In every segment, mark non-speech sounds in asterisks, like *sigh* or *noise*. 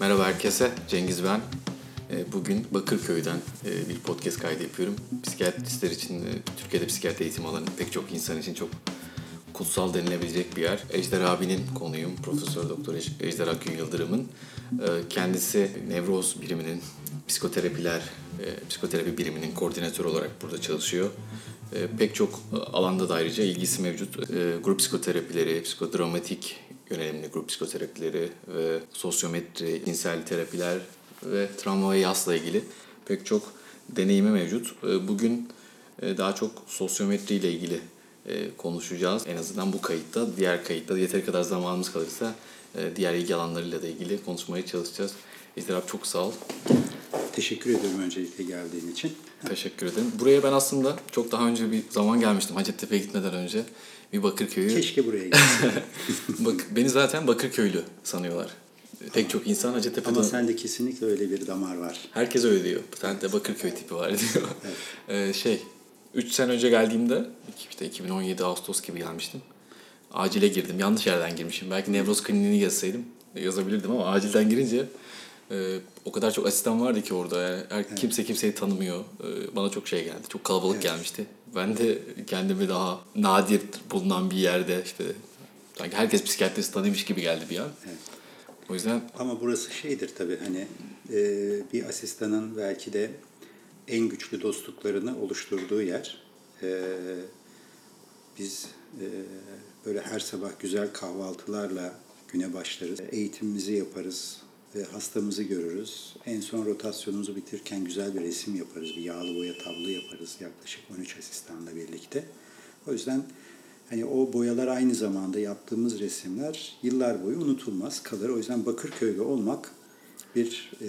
Merhaba herkese, Cengiz ben. Ee, bugün Bakırköy'den e, bir podcast kaydı yapıyorum. Psikiyatristler için, e, Türkiye'de psikiyatri eğitim alanı pek çok insan için çok kutsal denilebilecek bir yer. Ejder abinin konuyum, Profesör Doktor Ejder Akgün Yıldırım'ın. E, kendisi nevroz biriminin, psikoterapiler, psikoterapi biriminin koordinatörü olarak burada çalışıyor. Pek çok alanda da ayrıca ilgisi mevcut. Grup psikoterapileri, psikodramatik yönelimli grup psikoterapileri ve sosyometri, cinsel terapiler ve travma ve yasla ilgili pek çok deneyimi mevcut. Ee, bugün e, daha çok sosyometri ile ilgili e, konuşacağız. En azından bu kayıtta, diğer kayıtta yeteri kadar zamanımız kalırsa e, diğer ilgi alanlarıyla da ilgili konuşmaya çalışacağız. İzdirap çok sağ ol. Teşekkür ederim öncelikle geldiğin için. Teşekkür ederim. Buraya ben aslında çok daha önce bir zaman gelmiştim Hacettepe'ye gitmeden önce. Bir Bakırköy'ü... Keşke buraya *laughs* gitsin. Bak, beni zaten Bakırköylü sanıyorlar. Pek çok insan Hacettepe'de... Ama sende kesinlikle öyle bir damar var. Herkes öyle diyor. Sen de Bakırköy tipi var *laughs* diyor. Evet. Ee, şey, 3 sene önce geldiğimde, işte 2017 Ağustos gibi gelmiştim. Acile girdim. Yanlış yerden girmişim. Belki nevroz kliniğini yazsaydım yazabilirdim ama acilden girince e, o kadar çok asistan vardı ki orada. Yani her, evet. Kimse kimseyi tanımıyor. E, bana çok şey geldi. Çok kalabalık evet. gelmişti. Ben de kendimi daha nadir bulunan bir yerde işte sanki herkes psikiyatrist tanıymış gibi geldi bir an. Evet. O yüzden... Ama burası şeydir tabii hani e, bir asistanın belki de en güçlü dostluklarını oluşturduğu yer. E, biz e, böyle her sabah güzel kahvaltılarla güne başlarız. Eğitimimizi yaparız ve hastamızı görürüz. En son rotasyonumuzu bitirirken güzel bir resim yaparız. Bir yağlı boya tablo yaparız yaklaşık 13 asistanla birlikte. O yüzden hani o boyalar aynı zamanda yaptığımız resimler yıllar boyu unutulmaz kalır. O yüzden Bakırköy'de olmak bir, e,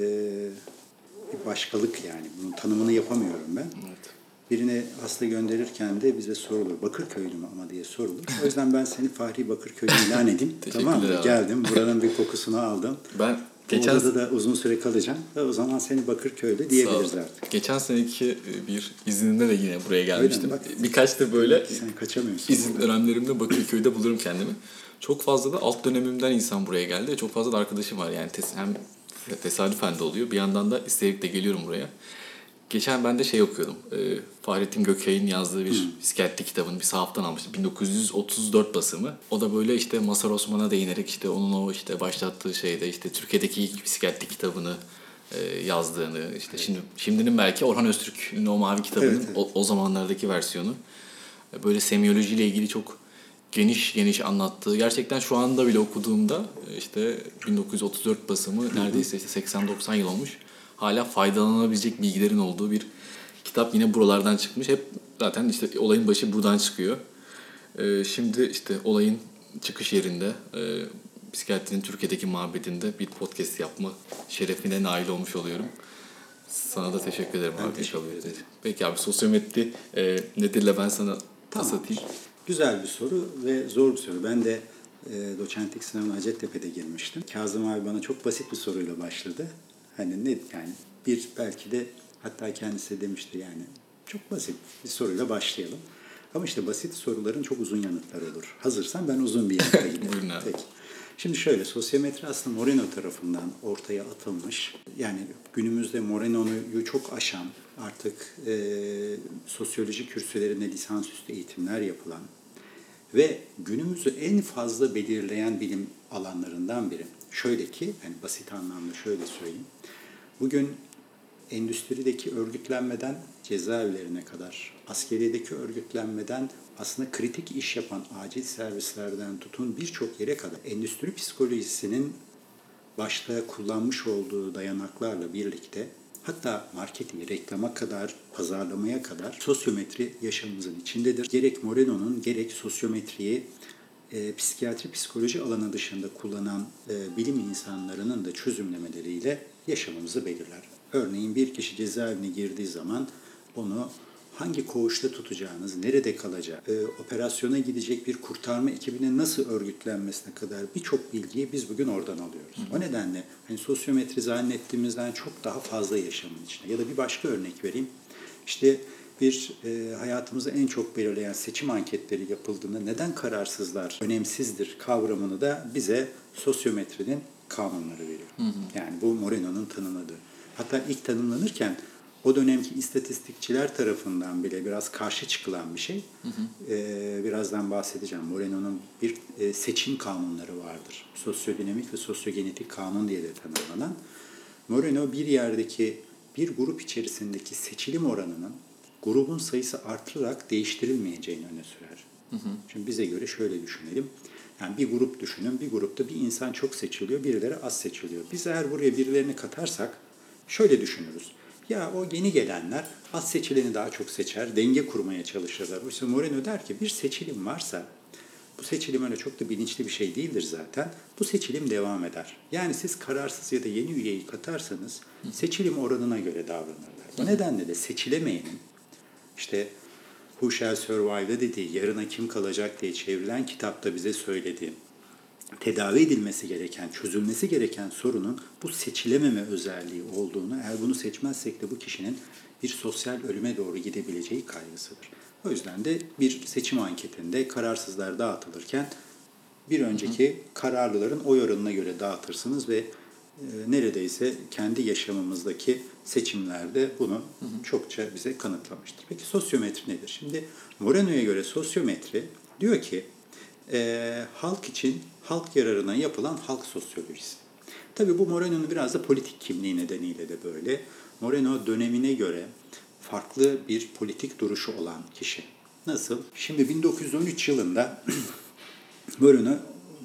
bir başkalık yani. Bunun tanımını yapamıyorum ben. Evet. Birine hasta gönderirken de bize sorulur. Bakırköylü mü ama diye sorulur. O yüzden ben seni Fahri Bakırköylü ilan edeyim. *laughs* tamam mı? Geldim. Buranın bir kokusunu aldım. Ben Geçen... Orada da uzun süre kalacağım. Ve o zaman seni Bakırköy'de diyebiliriz artık. Geçen seneki e, bir izninde de yine buraya gelmiştim. Bak, Birkaç da böyle sen kaçamıyorsun. izin burada. dönemlerimde Bakırköy'de bulurum kendimi. Çok fazla da alt dönemimden insan buraya geldi. Çok fazla da arkadaşım var. Yani hem tesadüfen de oluyor. Bir yandan da isteyerek de geliyorum buraya. Geçen ben de şey okuyordum. E, Fahrettin Gökay'ın yazdığı bir hmm. psikiyatri kitabını bir sahaftan almıştım. 1934 basımı. O da böyle işte Masar Osman'a değinerek işte onun o işte başlattığı şeyde işte Türkiye'deki ilk psikiyatri kitabını e, yazdığını işte evet. şimdi şimdinin belki Orhan Öztürk'ün o mavi kitabının evet, evet. O, o zamanlardaki versiyonu e, böyle semiyolojiyle ilgili çok geniş geniş anlattığı gerçekten şu anda bile okuduğumda e, işte 1934 basımı neredeyse işte 80-90 yıl olmuş hala faydalanabilecek bilgilerin olduğu bir kitap yine buralardan çıkmış. Hep zaten işte olayın başı buradan çıkıyor. Ee, şimdi işte olayın çıkış yerinde e, psikiyatrinin Türkiye'deki mabedinde bir podcast yapma şerefine nail olmuş oluyorum. Sana da teşekkür ederim ben abi. Teşekkür ederim. Peki abi sosyometri e, nedirle ben sana tamam. atayım. Güzel bir soru ve zor bir soru. Ben de e, doçentlik sınavına Hacettepe'de girmiştim. Kazım abi bana çok basit bir soruyla başladı. Hani ne yani bir belki de hatta kendisi demişti yani çok basit bir soruyla başlayalım. Ama işte basit soruların çok uzun yanıtları olur. Hazırsan ben uzun bir yanıta *laughs* giderim. Peki. Şimdi şöyle, sosyometri aslında Moreno tarafından ortaya atılmış. Yani günümüzde Moreno'yu çok aşan, artık e, sosyoloji kürsülerinde lisansüstü eğitimler yapılan ve günümüzü en fazla belirleyen bilim alanlarından biri. Şöyle ki, yani basit anlamda şöyle söyleyeyim. Bugün endüstrideki örgütlenmeden cezaevlerine kadar, askeriyedeki örgütlenmeden aslında kritik iş yapan acil servislerden tutun birçok yere kadar endüstri psikolojisinin başta kullanmış olduğu dayanaklarla birlikte hatta marketinge, reklama kadar, pazarlamaya kadar sosyometri yaşamımızın içindedir. Gerek Moreno'nun gerek sosyometriyi e, psikiyatri psikoloji alanı dışında kullanan e, bilim insanlarının da çözümlemeleriyle yaşamımızı belirler. Örneğin bir kişi cezaevine girdiği zaman onu hangi koğuşta tutacağınız, nerede kalacağı, e, operasyona gidecek bir kurtarma ekibine nasıl örgütlenmesine kadar birçok bilgiyi biz bugün oradan alıyoruz. Hı. O nedenle hani sosyometri zannettiğimizden çok daha fazla yaşamın içinde. Ya da bir başka örnek vereyim. İşte bir e, hayatımızı en çok belirleyen seçim anketleri yapıldığında neden kararsızlar önemsizdir kavramını da bize sosyometrinin kanunları veriyor. Hı hı. Yani bu Moreno'nun tanımladığı. Hatta ilk tanımlanırken o dönemki istatistikçiler tarafından bile biraz karşı çıkılan bir şey. Hı hı. Ee, birazdan bahsedeceğim. Moreno'nun bir e, seçim kanunları vardır. Sosyodinamik ve sosyogenetik kanun diye de tanımlanan. Moreno bir yerdeki bir grup içerisindeki seçilim oranının grubun sayısı artırarak değiştirilmeyeceğini öne sürer. Hı hı. Şimdi bize göre şöyle düşünelim. Yani bir grup düşünün. Bir grupta bir insan çok seçiliyor, birileri az seçiliyor. Biz eğer buraya birilerini katarsak şöyle düşünürüz. Ya o yeni gelenler az seçileni daha çok seçer, denge kurmaya çalışırlar. Oysa Moreno der ki bir seçilim varsa bu seçilim öyle çok da bilinçli bir şey değildir zaten. Bu seçilim devam eder. Yani siz kararsız ya da yeni üyeyi katarsanız seçilim oranına göre davranırlar. Bu nedenle de seçilemeyenin işte Who Shall Survive'da dediği yarına kim kalacak diye çevrilen kitapta bize söylediği tedavi edilmesi gereken, çözülmesi gereken sorunun bu seçilememe özelliği olduğunu, eğer bunu seçmezsek de bu kişinin bir sosyal ölüme doğru gidebileceği kaygısıdır. O yüzden de bir seçim anketinde kararsızlar dağıtılırken bir önceki kararlıların oy oranına göre dağıtırsınız ve neredeyse kendi yaşamımızdaki seçimlerde bunu hı hı. çokça bize kanıtlamıştır. Peki sosyometri nedir? Şimdi Moreno'ya göre sosyometri diyor ki e, halk için halk yararına yapılan halk sosyolojisi. Tabii bu Moreno'nun biraz da politik kimliği nedeniyle de böyle. Moreno dönemine göre farklı bir politik duruşu olan kişi. Nasıl? Şimdi 1913 yılında *clears throat* Moreno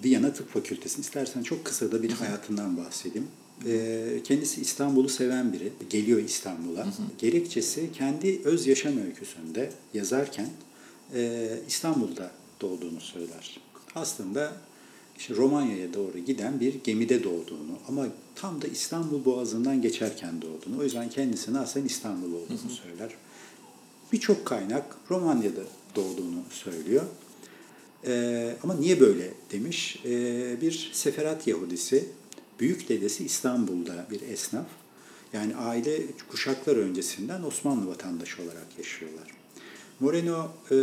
Viyana Tıp Fakültesi. İstersen çok kısa da bir hayatından bahsedeyim. Ee, kendisi İstanbul'u seven biri. Geliyor İstanbul'a. Gerekçesi kendi öz yaşam öyküsünde yazarken e, İstanbul'da doğduğunu söyler. Aslında işte Romanya'ya doğru giden bir gemide doğduğunu ama tam da İstanbul Boğazı'ndan geçerken doğduğunu. O yüzden kendisine aslında İstanbul olduğunu söyler. Birçok kaynak Romanya'da doğduğunu söylüyor. Ee, ama niye böyle demiş? Ee, bir Seferat Yahudisi, büyük dedesi İstanbul'da bir esnaf. Yani aile kuşaklar öncesinden Osmanlı vatandaşı olarak yaşıyorlar. Moreno e,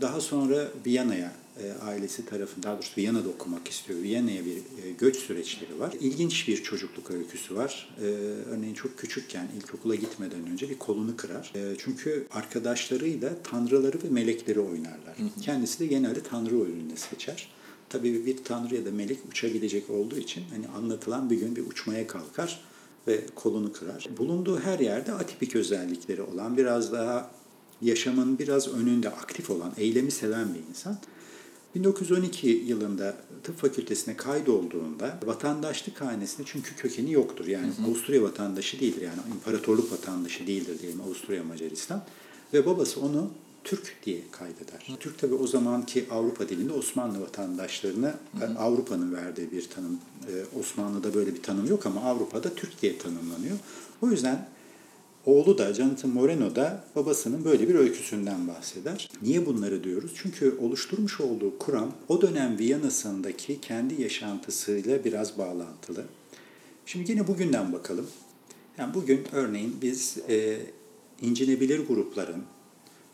daha sonra Viyana'ya e, ailesi tarafından, daha doğrusu Viyana'da okumak istiyor. Viyana'ya bir e, göç süreçleri var. İlginç bir çocukluk öyküsü var. E, örneğin çok küçükken ilkokula gitmeden önce bir kolunu kırar. Çünkü arkadaşlarıyla tanrıları ve melekleri oynarlar. Kendisi de genelde tanrı oyununu seçer. Tabii bir tanrı ya da melek uçabilecek olduğu için hani anlatılan bir gün bir uçmaya kalkar ve kolunu kırar. Bulunduğu her yerde atipik özellikleri olan, biraz daha yaşamın biraz önünde aktif olan, eylemi seven bir insan. 1912 yılında tıp fakültesine kaydolduğunda vatandaşlık hanesinde çünkü kökeni yoktur. Yani hı hı. Avusturya vatandaşı değildir. Yani imparatorluk vatandaşı değildir diyelim Avusturya Macaristan. Ve babası onu Türk diye kaydeder. Hı. Türk tabi o zamanki Avrupa dilinde Osmanlı vatandaşlarına Avrupa'nın verdiği bir tanım. Ee, Osmanlı'da böyle bir tanım yok ama Avrupa'da Türk diye tanımlanıyor. O yüzden Oğlu da Jonathan Moreno da babasının böyle bir öyküsünden bahseder. Niye bunları diyoruz? Çünkü oluşturmuş olduğu kuram o dönem Viyana'sındaki kendi yaşantısıyla biraz bağlantılı. Şimdi yine bugünden bakalım. Yani bugün örneğin biz e, incinebilir grupların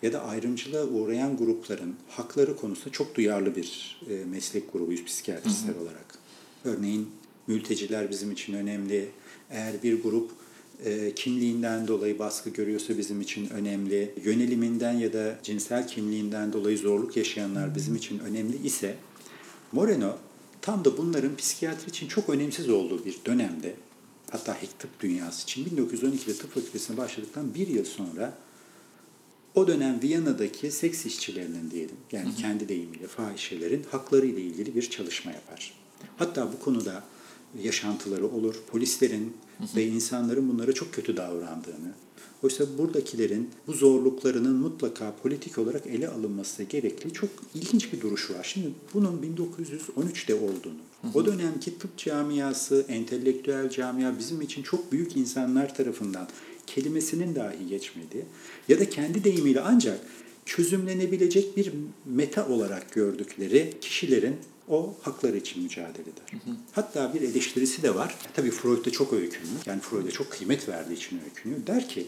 ya da ayrımcılığa uğrayan grupların hakları konusunda çok duyarlı bir e, meslek grubuyuz psikiyatristler olarak. Örneğin mülteciler bizim için önemli. Eğer bir grup kimliğinden dolayı baskı görüyorsa bizim için önemli, yöneliminden ya da cinsel kimliğinden dolayı zorluk yaşayanlar bizim için önemli ise Moreno tam da bunların psikiyatri için çok önemsiz olduğu bir dönemde hatta tıp dünyası için 1912'de tıp fakültesine başladıktan bir yıl sonra o dönem Viyana'daki seks işçilerinin diyelim yani kendi deyimiyle fahişelerin hakları ile ilgili bir çalışma yapar. Hatta bu konuda yaşantıları olur. Polislerin ve insanların bunlara çok kötü davrandığını. Oysa buradakilerin bu zorluklarının mutlaka politik olarak ele alınması gerekli çok ilginç bir duruşu var. Şimdi bunun 1913'te olduğunu, o dönemki tıp camiası, entelektüel camia bizim için çok büyük insanlar tarafından kelimesinin dahi geçmediği ya da kendi deyimiyle ancak çözümlenebilecek bir meta olarak gördükleri kişilerin o haklar için mücadele eder. Hı hı. Hatta bir eleştirisi de var. Tabii Freud'da çok öykünüyor. Yani Freud'a çok kıymet verdiği için öykünüyor. Der ki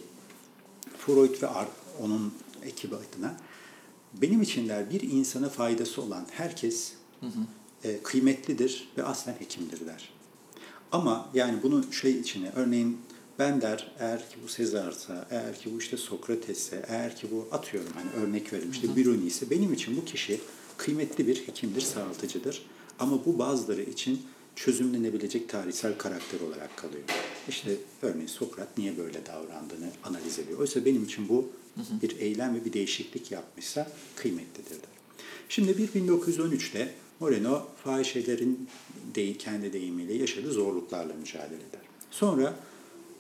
Freud ve onun ekibi adına benim için der bir insana faydası olan herkes hı hı. E, kıymetlidir ve aslen hekimdir der. Ama yani bunu şey içine örneğin ben der eğer ki bu Sezar'sa, eğer ki bu işte Sokrates'se, eğer ki bu atıyorum hani örnek verim işte Biruni ise benim için bu kişi kıymetli bir hekimdir, sağaltıcıdır. Ama bu bazıları için çözümlenebilecek tarihsel karakter olarak kalıyor. İşte örneğin Sokrat niye böyle davrandığını analiz ediyor. Oysa benim için bu bir eylem ve bir değişiklik yapmışsa kıymetlidir der. Şimdi bir 1913'te Moreno fahişelerin de, kendi deyimiyle yaşadığı zorluklarla mücadele eder. Sonra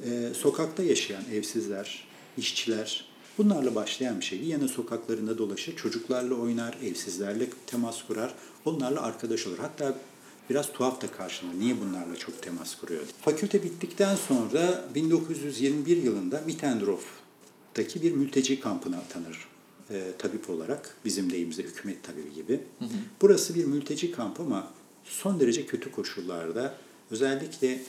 e, sokakta yaşayan evsizler, işçiler, bunlarla başlayan bir şey. Viyana sokaklarında dolaşır, çocuklarla oynar, evsizlerle temas kurar, onlarla arkadaş olur. Hatta biraz tuhaf da karşılanır. Niye bunlarla çok temas kuruyor? Fakülte bittikten sonra 1921 yılında Mittendorf'taki bir mülteci kampına atanır e, tabip olarak. Bizim deyimizde hükümet tabibi gibi. Hı hı. Burası bir mülteci kampı ama son derece kötü koşullarda özellikle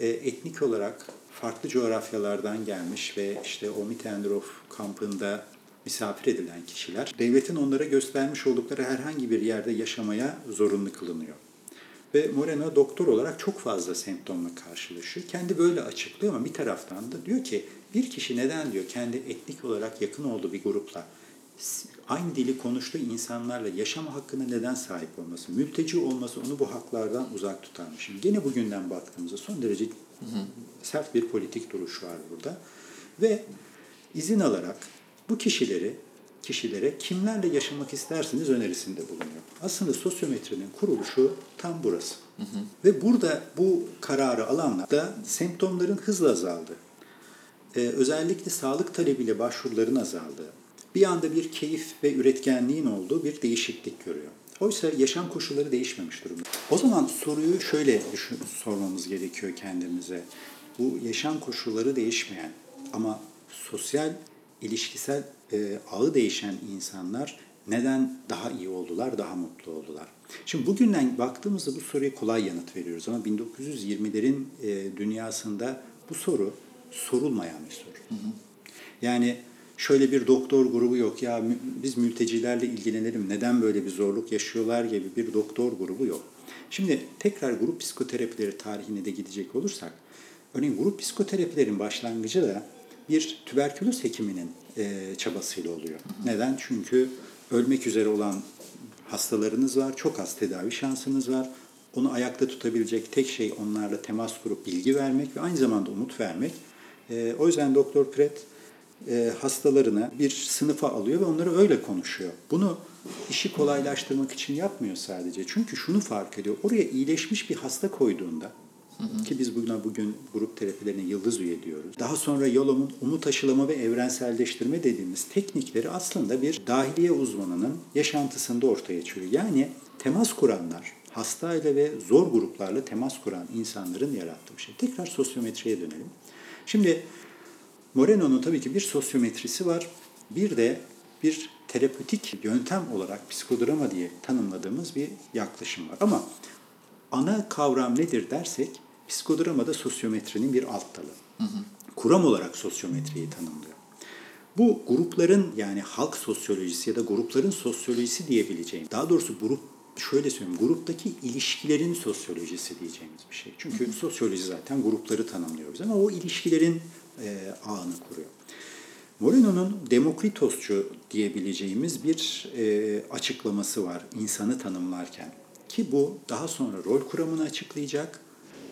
e, etnik olarak farklı coğrafyalardan gelmiş ve işte o Mittendorf kampında misafir edilen kişiler devletin onlara göstermiş oldukları herhangi bir yerde yaşamaya zorunlu kılınıyor. Ve Moreno doktor olarak çok fazla semptomla karşılaşıyor. Kendi böyle açıklıyor ama bir taraftan da diyor ki bir kişi neden diyor kendi etnik olarak yakın olduğu bir grupla aynı dili konuştuğu insanlarla yaşam hakkına neden sahip olması, mülteci olması onu bu haklardan uzak tutarmış. Şimdi gene bugünden baktığımızda son derece sert bir politik duruş var burada. Ve izin alarak bu kişileri kişilere kimlerle yaşamak istersiniz önerisinde bulunuyor. Aslında sosyometrinin kuruluşu tam burası. Hı hı. Ve burada bu kararı alanlar da semptomların hızla azaldı. Ee, özellikle sağlık talebiyle başvuruların azaldığı, bir anda bir keyif ve üretkenliğin olduğu bir değişiklik görüyor. Oysa yaşam koşulları değişmemiş durumda. O zaman soruyu şöyle düşün, sormamız gerekiyor kendimize. Bu yaşam koşulları değişmeyen ama sosyal, ilişkisel e, ağı değişen insanlar neden daha iyi oldular, daha mutlu oldular? Şimdi bugünden baktığımızda bu soruya kolay yanıt veriyoruz ama 1920'lerin e, dünyasında bu soru sorulmayan bir soru. Hı hı. Yani şöyle bir doktor grubu yok ya biz mültecilerle ilgilenelim neden böyle bir zorluk yaşıyorlar gibi bir doktor grubu yok. Şimdi tekrar grup psikoterapileri tarihine de gidecek olursak örneğin grup psikoterapilerin başlangıcı da bir tüberküloz hekiminin e, çabasıyla oluyor. Neden? Çünkü ölmek üzere olan hastalarınız var, çok az tedavi şansınız var. Onu ayakta tutabilecek tek şey onlarla temas kurup bilgi vermek ve aynı zamanda umut vermek. E, o yüzden Doktor Pret e, hastalarını bir sınıfa alıyor ve onları öyle konuşuyor. Bunu işi kolaylaştırmak için yapmıyor sadece. Çünkü şunu fark ediyor. Oraya iyileşmiş bir hasta koyduğunda. Ki biz bugün, bugün grup terapilerine yıldız üye diyoruz. Daha sonra Yolom'un umut aşılama ve evrenselleştirme dediğimiz teknikleri aslında bir dahiliye uzmanının yaşantısında ortaya çıkıyor. Yani temas kuranlar, hastayla ve zor gruplarla temas kuran insanların yarattığı bir şey. Tekrar sosyometriye dönelim. Şimdi Moreno'nun tabii ki bir sosyometrisi var. Bir de bir terapötik yöntem olarak psikodrama diye tanımladığımız bir yaklaşım var. Ama ana kavram nedir dersek psikodramada sosyometrinin bir alt dalı. Hı hı. Kuram olarak sosyometriyi tanımlıyor. Bu grupların yani halk sosyolojisi ya da grupların sosyolojisi diyebileceğim. Daha doğrusu grup şöyle söyleyeyim, gruptaki ilişkilerin sosyolojisi diyeceğimiz bir şey. Çünkü hı hı. sosyoloji zaten grupları tanımlıyor bize ama o ilişkilerin e, ağını kuruyor. Moreno'nun Demokritosçu diyebileceğimiz bir e, açıklaması var insanı tanımlarken. Ki bu daha sonra rol kuramını açıklayacak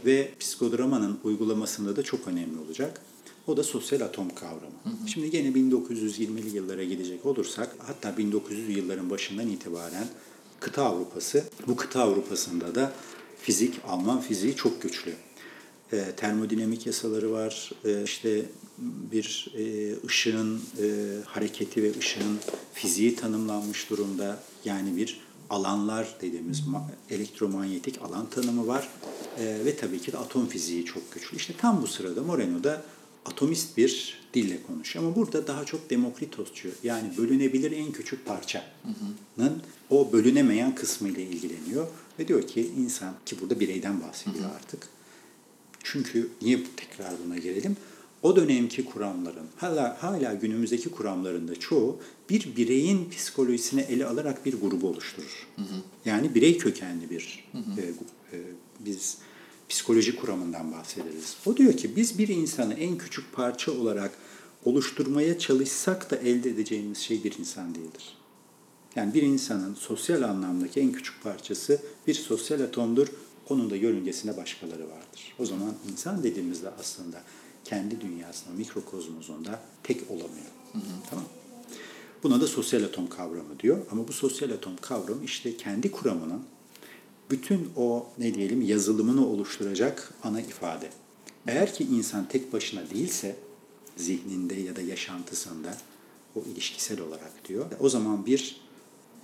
ve psikodramanın uygulamasında da çok önemli olacak. O da sosyal atom kavramı. Hı hı. Şimdi gene 1920'li yıllara gidecek olursak hatta 1900'lü yılların başından itibaren kıta Avrupası, bu kıta Avrupa'sında da fizik, Alman fiziği çok güçlü e, termodinamik yasaları var. E, işte bir e, ışığın e, hareketi ve ışığın fiziği tanımlanmış durumda. Yani bir alanlar dediğimiz elektromanyetik alan tanımı var. E, ve tabii ki de atom fiziği çok güçlü. İşte tam bu sırada Moreno da atomist bir dille konuşuyor. Ama burada daha çok Demokritosçu yani bölünebilir en küçük parçanın o bölünemeyen kısmı ile ilgileniyor. Ve diyor ki insan ki burada bireyden bahsediyor artık çünkü niye tekrar buna gelelim? O dönemki kuramların, hala, hala günümüzdeki kuramlarında çoğu bir bireyin psikolojisini ele alarak bir grubu oluşturur. Hı hı. Yani birey kökenli bir hı hı. E, e, biz psikoloji kuramından bahsederiz. O diyor ki biz bir insanı en küçük parça olarak oluşturmaya çalışsak da elde edeceğimiz şey bir insan değildir. Yani bir insanın sosyal anlamdaki en küçük parçası bir sosyal atomdur. Onun da yörüngesinde başkaları vardır. O zaman insan dediğimizde aslında kendi dünyasında, mikrokozmosunda tek olamıyor. Hı hı. Tamam Buna da sosyal atom kavramı diyor. Ama bu sosyal atom kavramı işte kendi kuramının bütün o ne diyelim yazılımını oluşturacak ana ifade. Eğer ki insan tek başına değilse zihninde ya da yaşantısında o ilişkisel olarak diyor. O zaman bir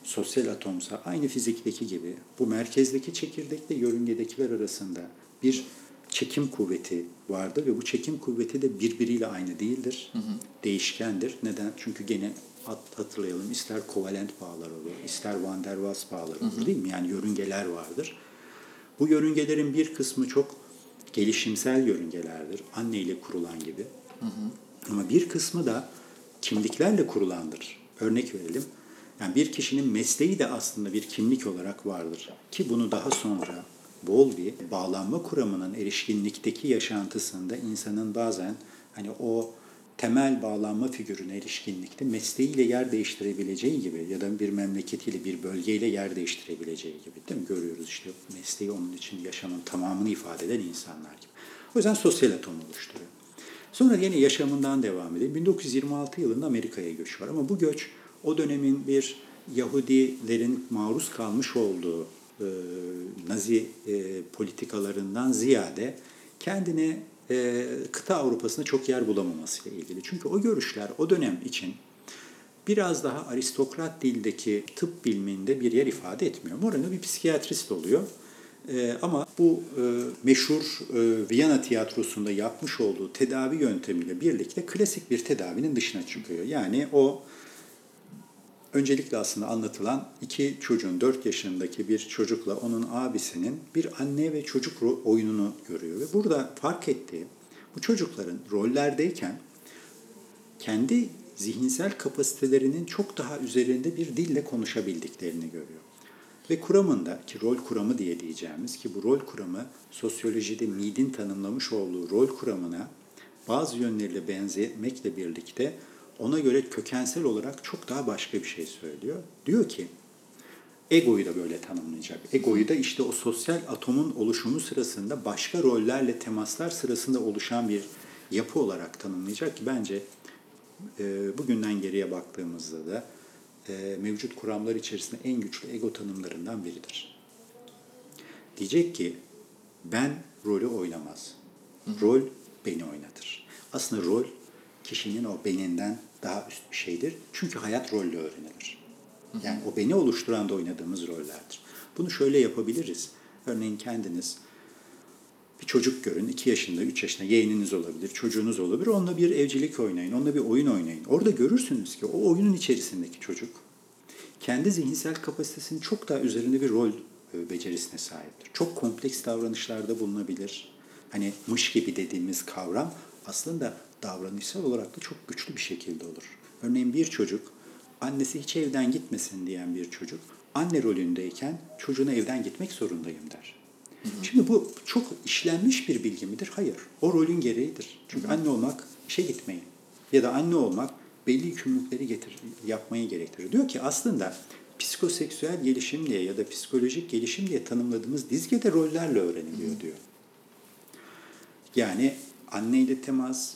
sosyal atomsa aynı fizikteki gibi bu merkezdeki çekirdekle yörüngedekiler arasında bir çekim kuvveti vardır ve bu çekim kuvveti de birbiriyle aynı değildir. Hı hı. Değişkendir. Neden? Çünkü gene hatırlayalım ister kovalent bağlar olur, ister van der Waals bağlar olur hı hı. değil mi? Yani yörüngeler vardır. Bu yörüngelerin bir kısmı çok gelişimsel yörüngelerdir. Anne ile kurulan gibi. Hı hı. Ama bir kısmı da kimliklerle kurulandır. Örnek verelim. Yani bir kişinin mesleği de aslında bir kimlik olarak vardır. Ki bunu daha sonra Bowlby bağlanma kuramının erişkinlikteki yaşantısında insanın bazen hani o temel bağlanma figürüne erişkinlikte mesleğiyle yer değiştirebileceği gibi ya da bir memleketiyle bir bölgeyle yer değiştirebileceği gibi değil mi? Görüyoruz işte mesleği onun için yaşamın tamamını ifade eden insanlar gibi. O yüzden sosyal atom oluşturuyor. Sonra yine yaşamından devam edelim. 1926 yılında Amerika'ya göç var ama bu göç o dönemin bir Yahudilerin maruz kalmış olduğu e, Nazi e, politikalarından ziyade kendine e, kıta Avrupa'sında çok yer bulamamasıyla ilgili. Çünkü o görüşler o dönem için biraz daha aristokrat dildeki tıp biliminde bir yer ifade etmiyor. Moreno bir psikiyatrist oluyor. E, ama bu e, meşhur e, Viyana tiyatrosunda yapmış olduğu tedavi yöntemiyle birlikte klasik bir tedavinin dışına çıkıyor. Yani o öncelikle aslında anlatılan iki çocuğun, dört yaşındaki bir çocukla onun abisinin bir anne ve çocuk oyununu görüyor. Ve burada fark ettiği bu çocukların rollerdeyken kendi zihinsel kapasitelerinin çok daha üzerinde bir dille konuşabildiklerini görüyor. Ve kuramında ki rol kuramı diye diyeceğimiz ki bu rol kuramı sosyolojide Mead'in tanımlamış olduğu rol kuramına bazı yönleriyle benzemekle birlikte ona göre kökensel olarak çok daha başka bir şey söylüyor. Diyor ki egoyu da böyle tanımlayacak. Egoyu da işte o sosyal atomun oluşumu sırasında başka rollerle temaslar sırasında oluşan bir yapı olarak tanımlayacak ki bence e, bugünden geriye baktığımızda da e, mevcut kuramlar içerisinde en güçlü ego tanımlarından biridir. Diyecek ki ben rolü oynamaz. Rol beni oynatır. Aslında rol kişinin o beninden daha üst bir şeydir. Çünkü hayat rolle öğrenilir. Yani o beni oluşturan da oynadığımız rollerdir. Bunu şöyle yapabiliriz. Örneğin kendiniz bir çocuk görün, 2 yaşında, 3 yaşında yeğeniniz olabilir, çocuğunuz olabilir. Onunla bir evcilik oynayın, onunla bir oyun oynayın. Orada görürsünüz ki o oyunun içerisindeki çocuk kendi zihinsel kapasitesinin çok daha üzerinde bir rol e, becerisine sahiptir. Çok kompleks davranışlarda bulunabilir. Hani mış gibi dediğimiz kavram aslında davranışsal olarak da çok güçlü bir şekilde olur. Örneğin bir çocuk, annesi hiç evden gitmesin diyen bir çocuk, anne rolündeyken çocuğuna evden gitmek zorundayım der. Hı hı. Şimdi bu çok işlenmiş bir bilgi midir? Hayır. O rolün gereğidir. Çünkü hı hı. anne olmak işe gitmeyi ya da anne olmak belli yükümlülükleri getir, yapmayı gerektirir. Diyor ki aslında psikoseksüel gelişim diye ya da psikolojik gelişim diye tanımladığımız dizgede rollerle öğreniliyor diyor. Yani anneyle temas,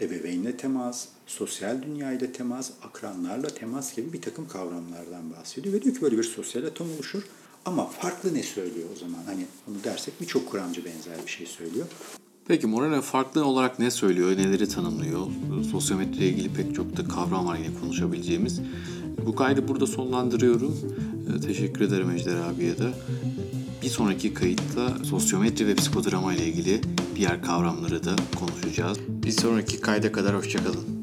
ebeveynle temas, sosyal dünyayla temas, akranlarla temas gibi bir takım kavramlardan bahsediyor. Ve diyor ki böyle bir sosyal atom oluşur. Ama farklı ne söylüyor o zaman? Hani onu dersek birçok kuramcı benzer bir şey söylüyor. Peki Moreno farklı olarak ne söylüyor, neleri tanımlıyor? Sosyometri ile ilgili pek çok da kavram var yine konuşabileceğimiz. Bu kaydı burada sonlandırıyorum. Ee, teşekkür ederim Ejder abiye de. Bir sonraki kayıtta sosyometri ve psikodrama ile ilgili diğer kavramları da konuşacağız. Bir sonraki kayda kadar hoşçakalın.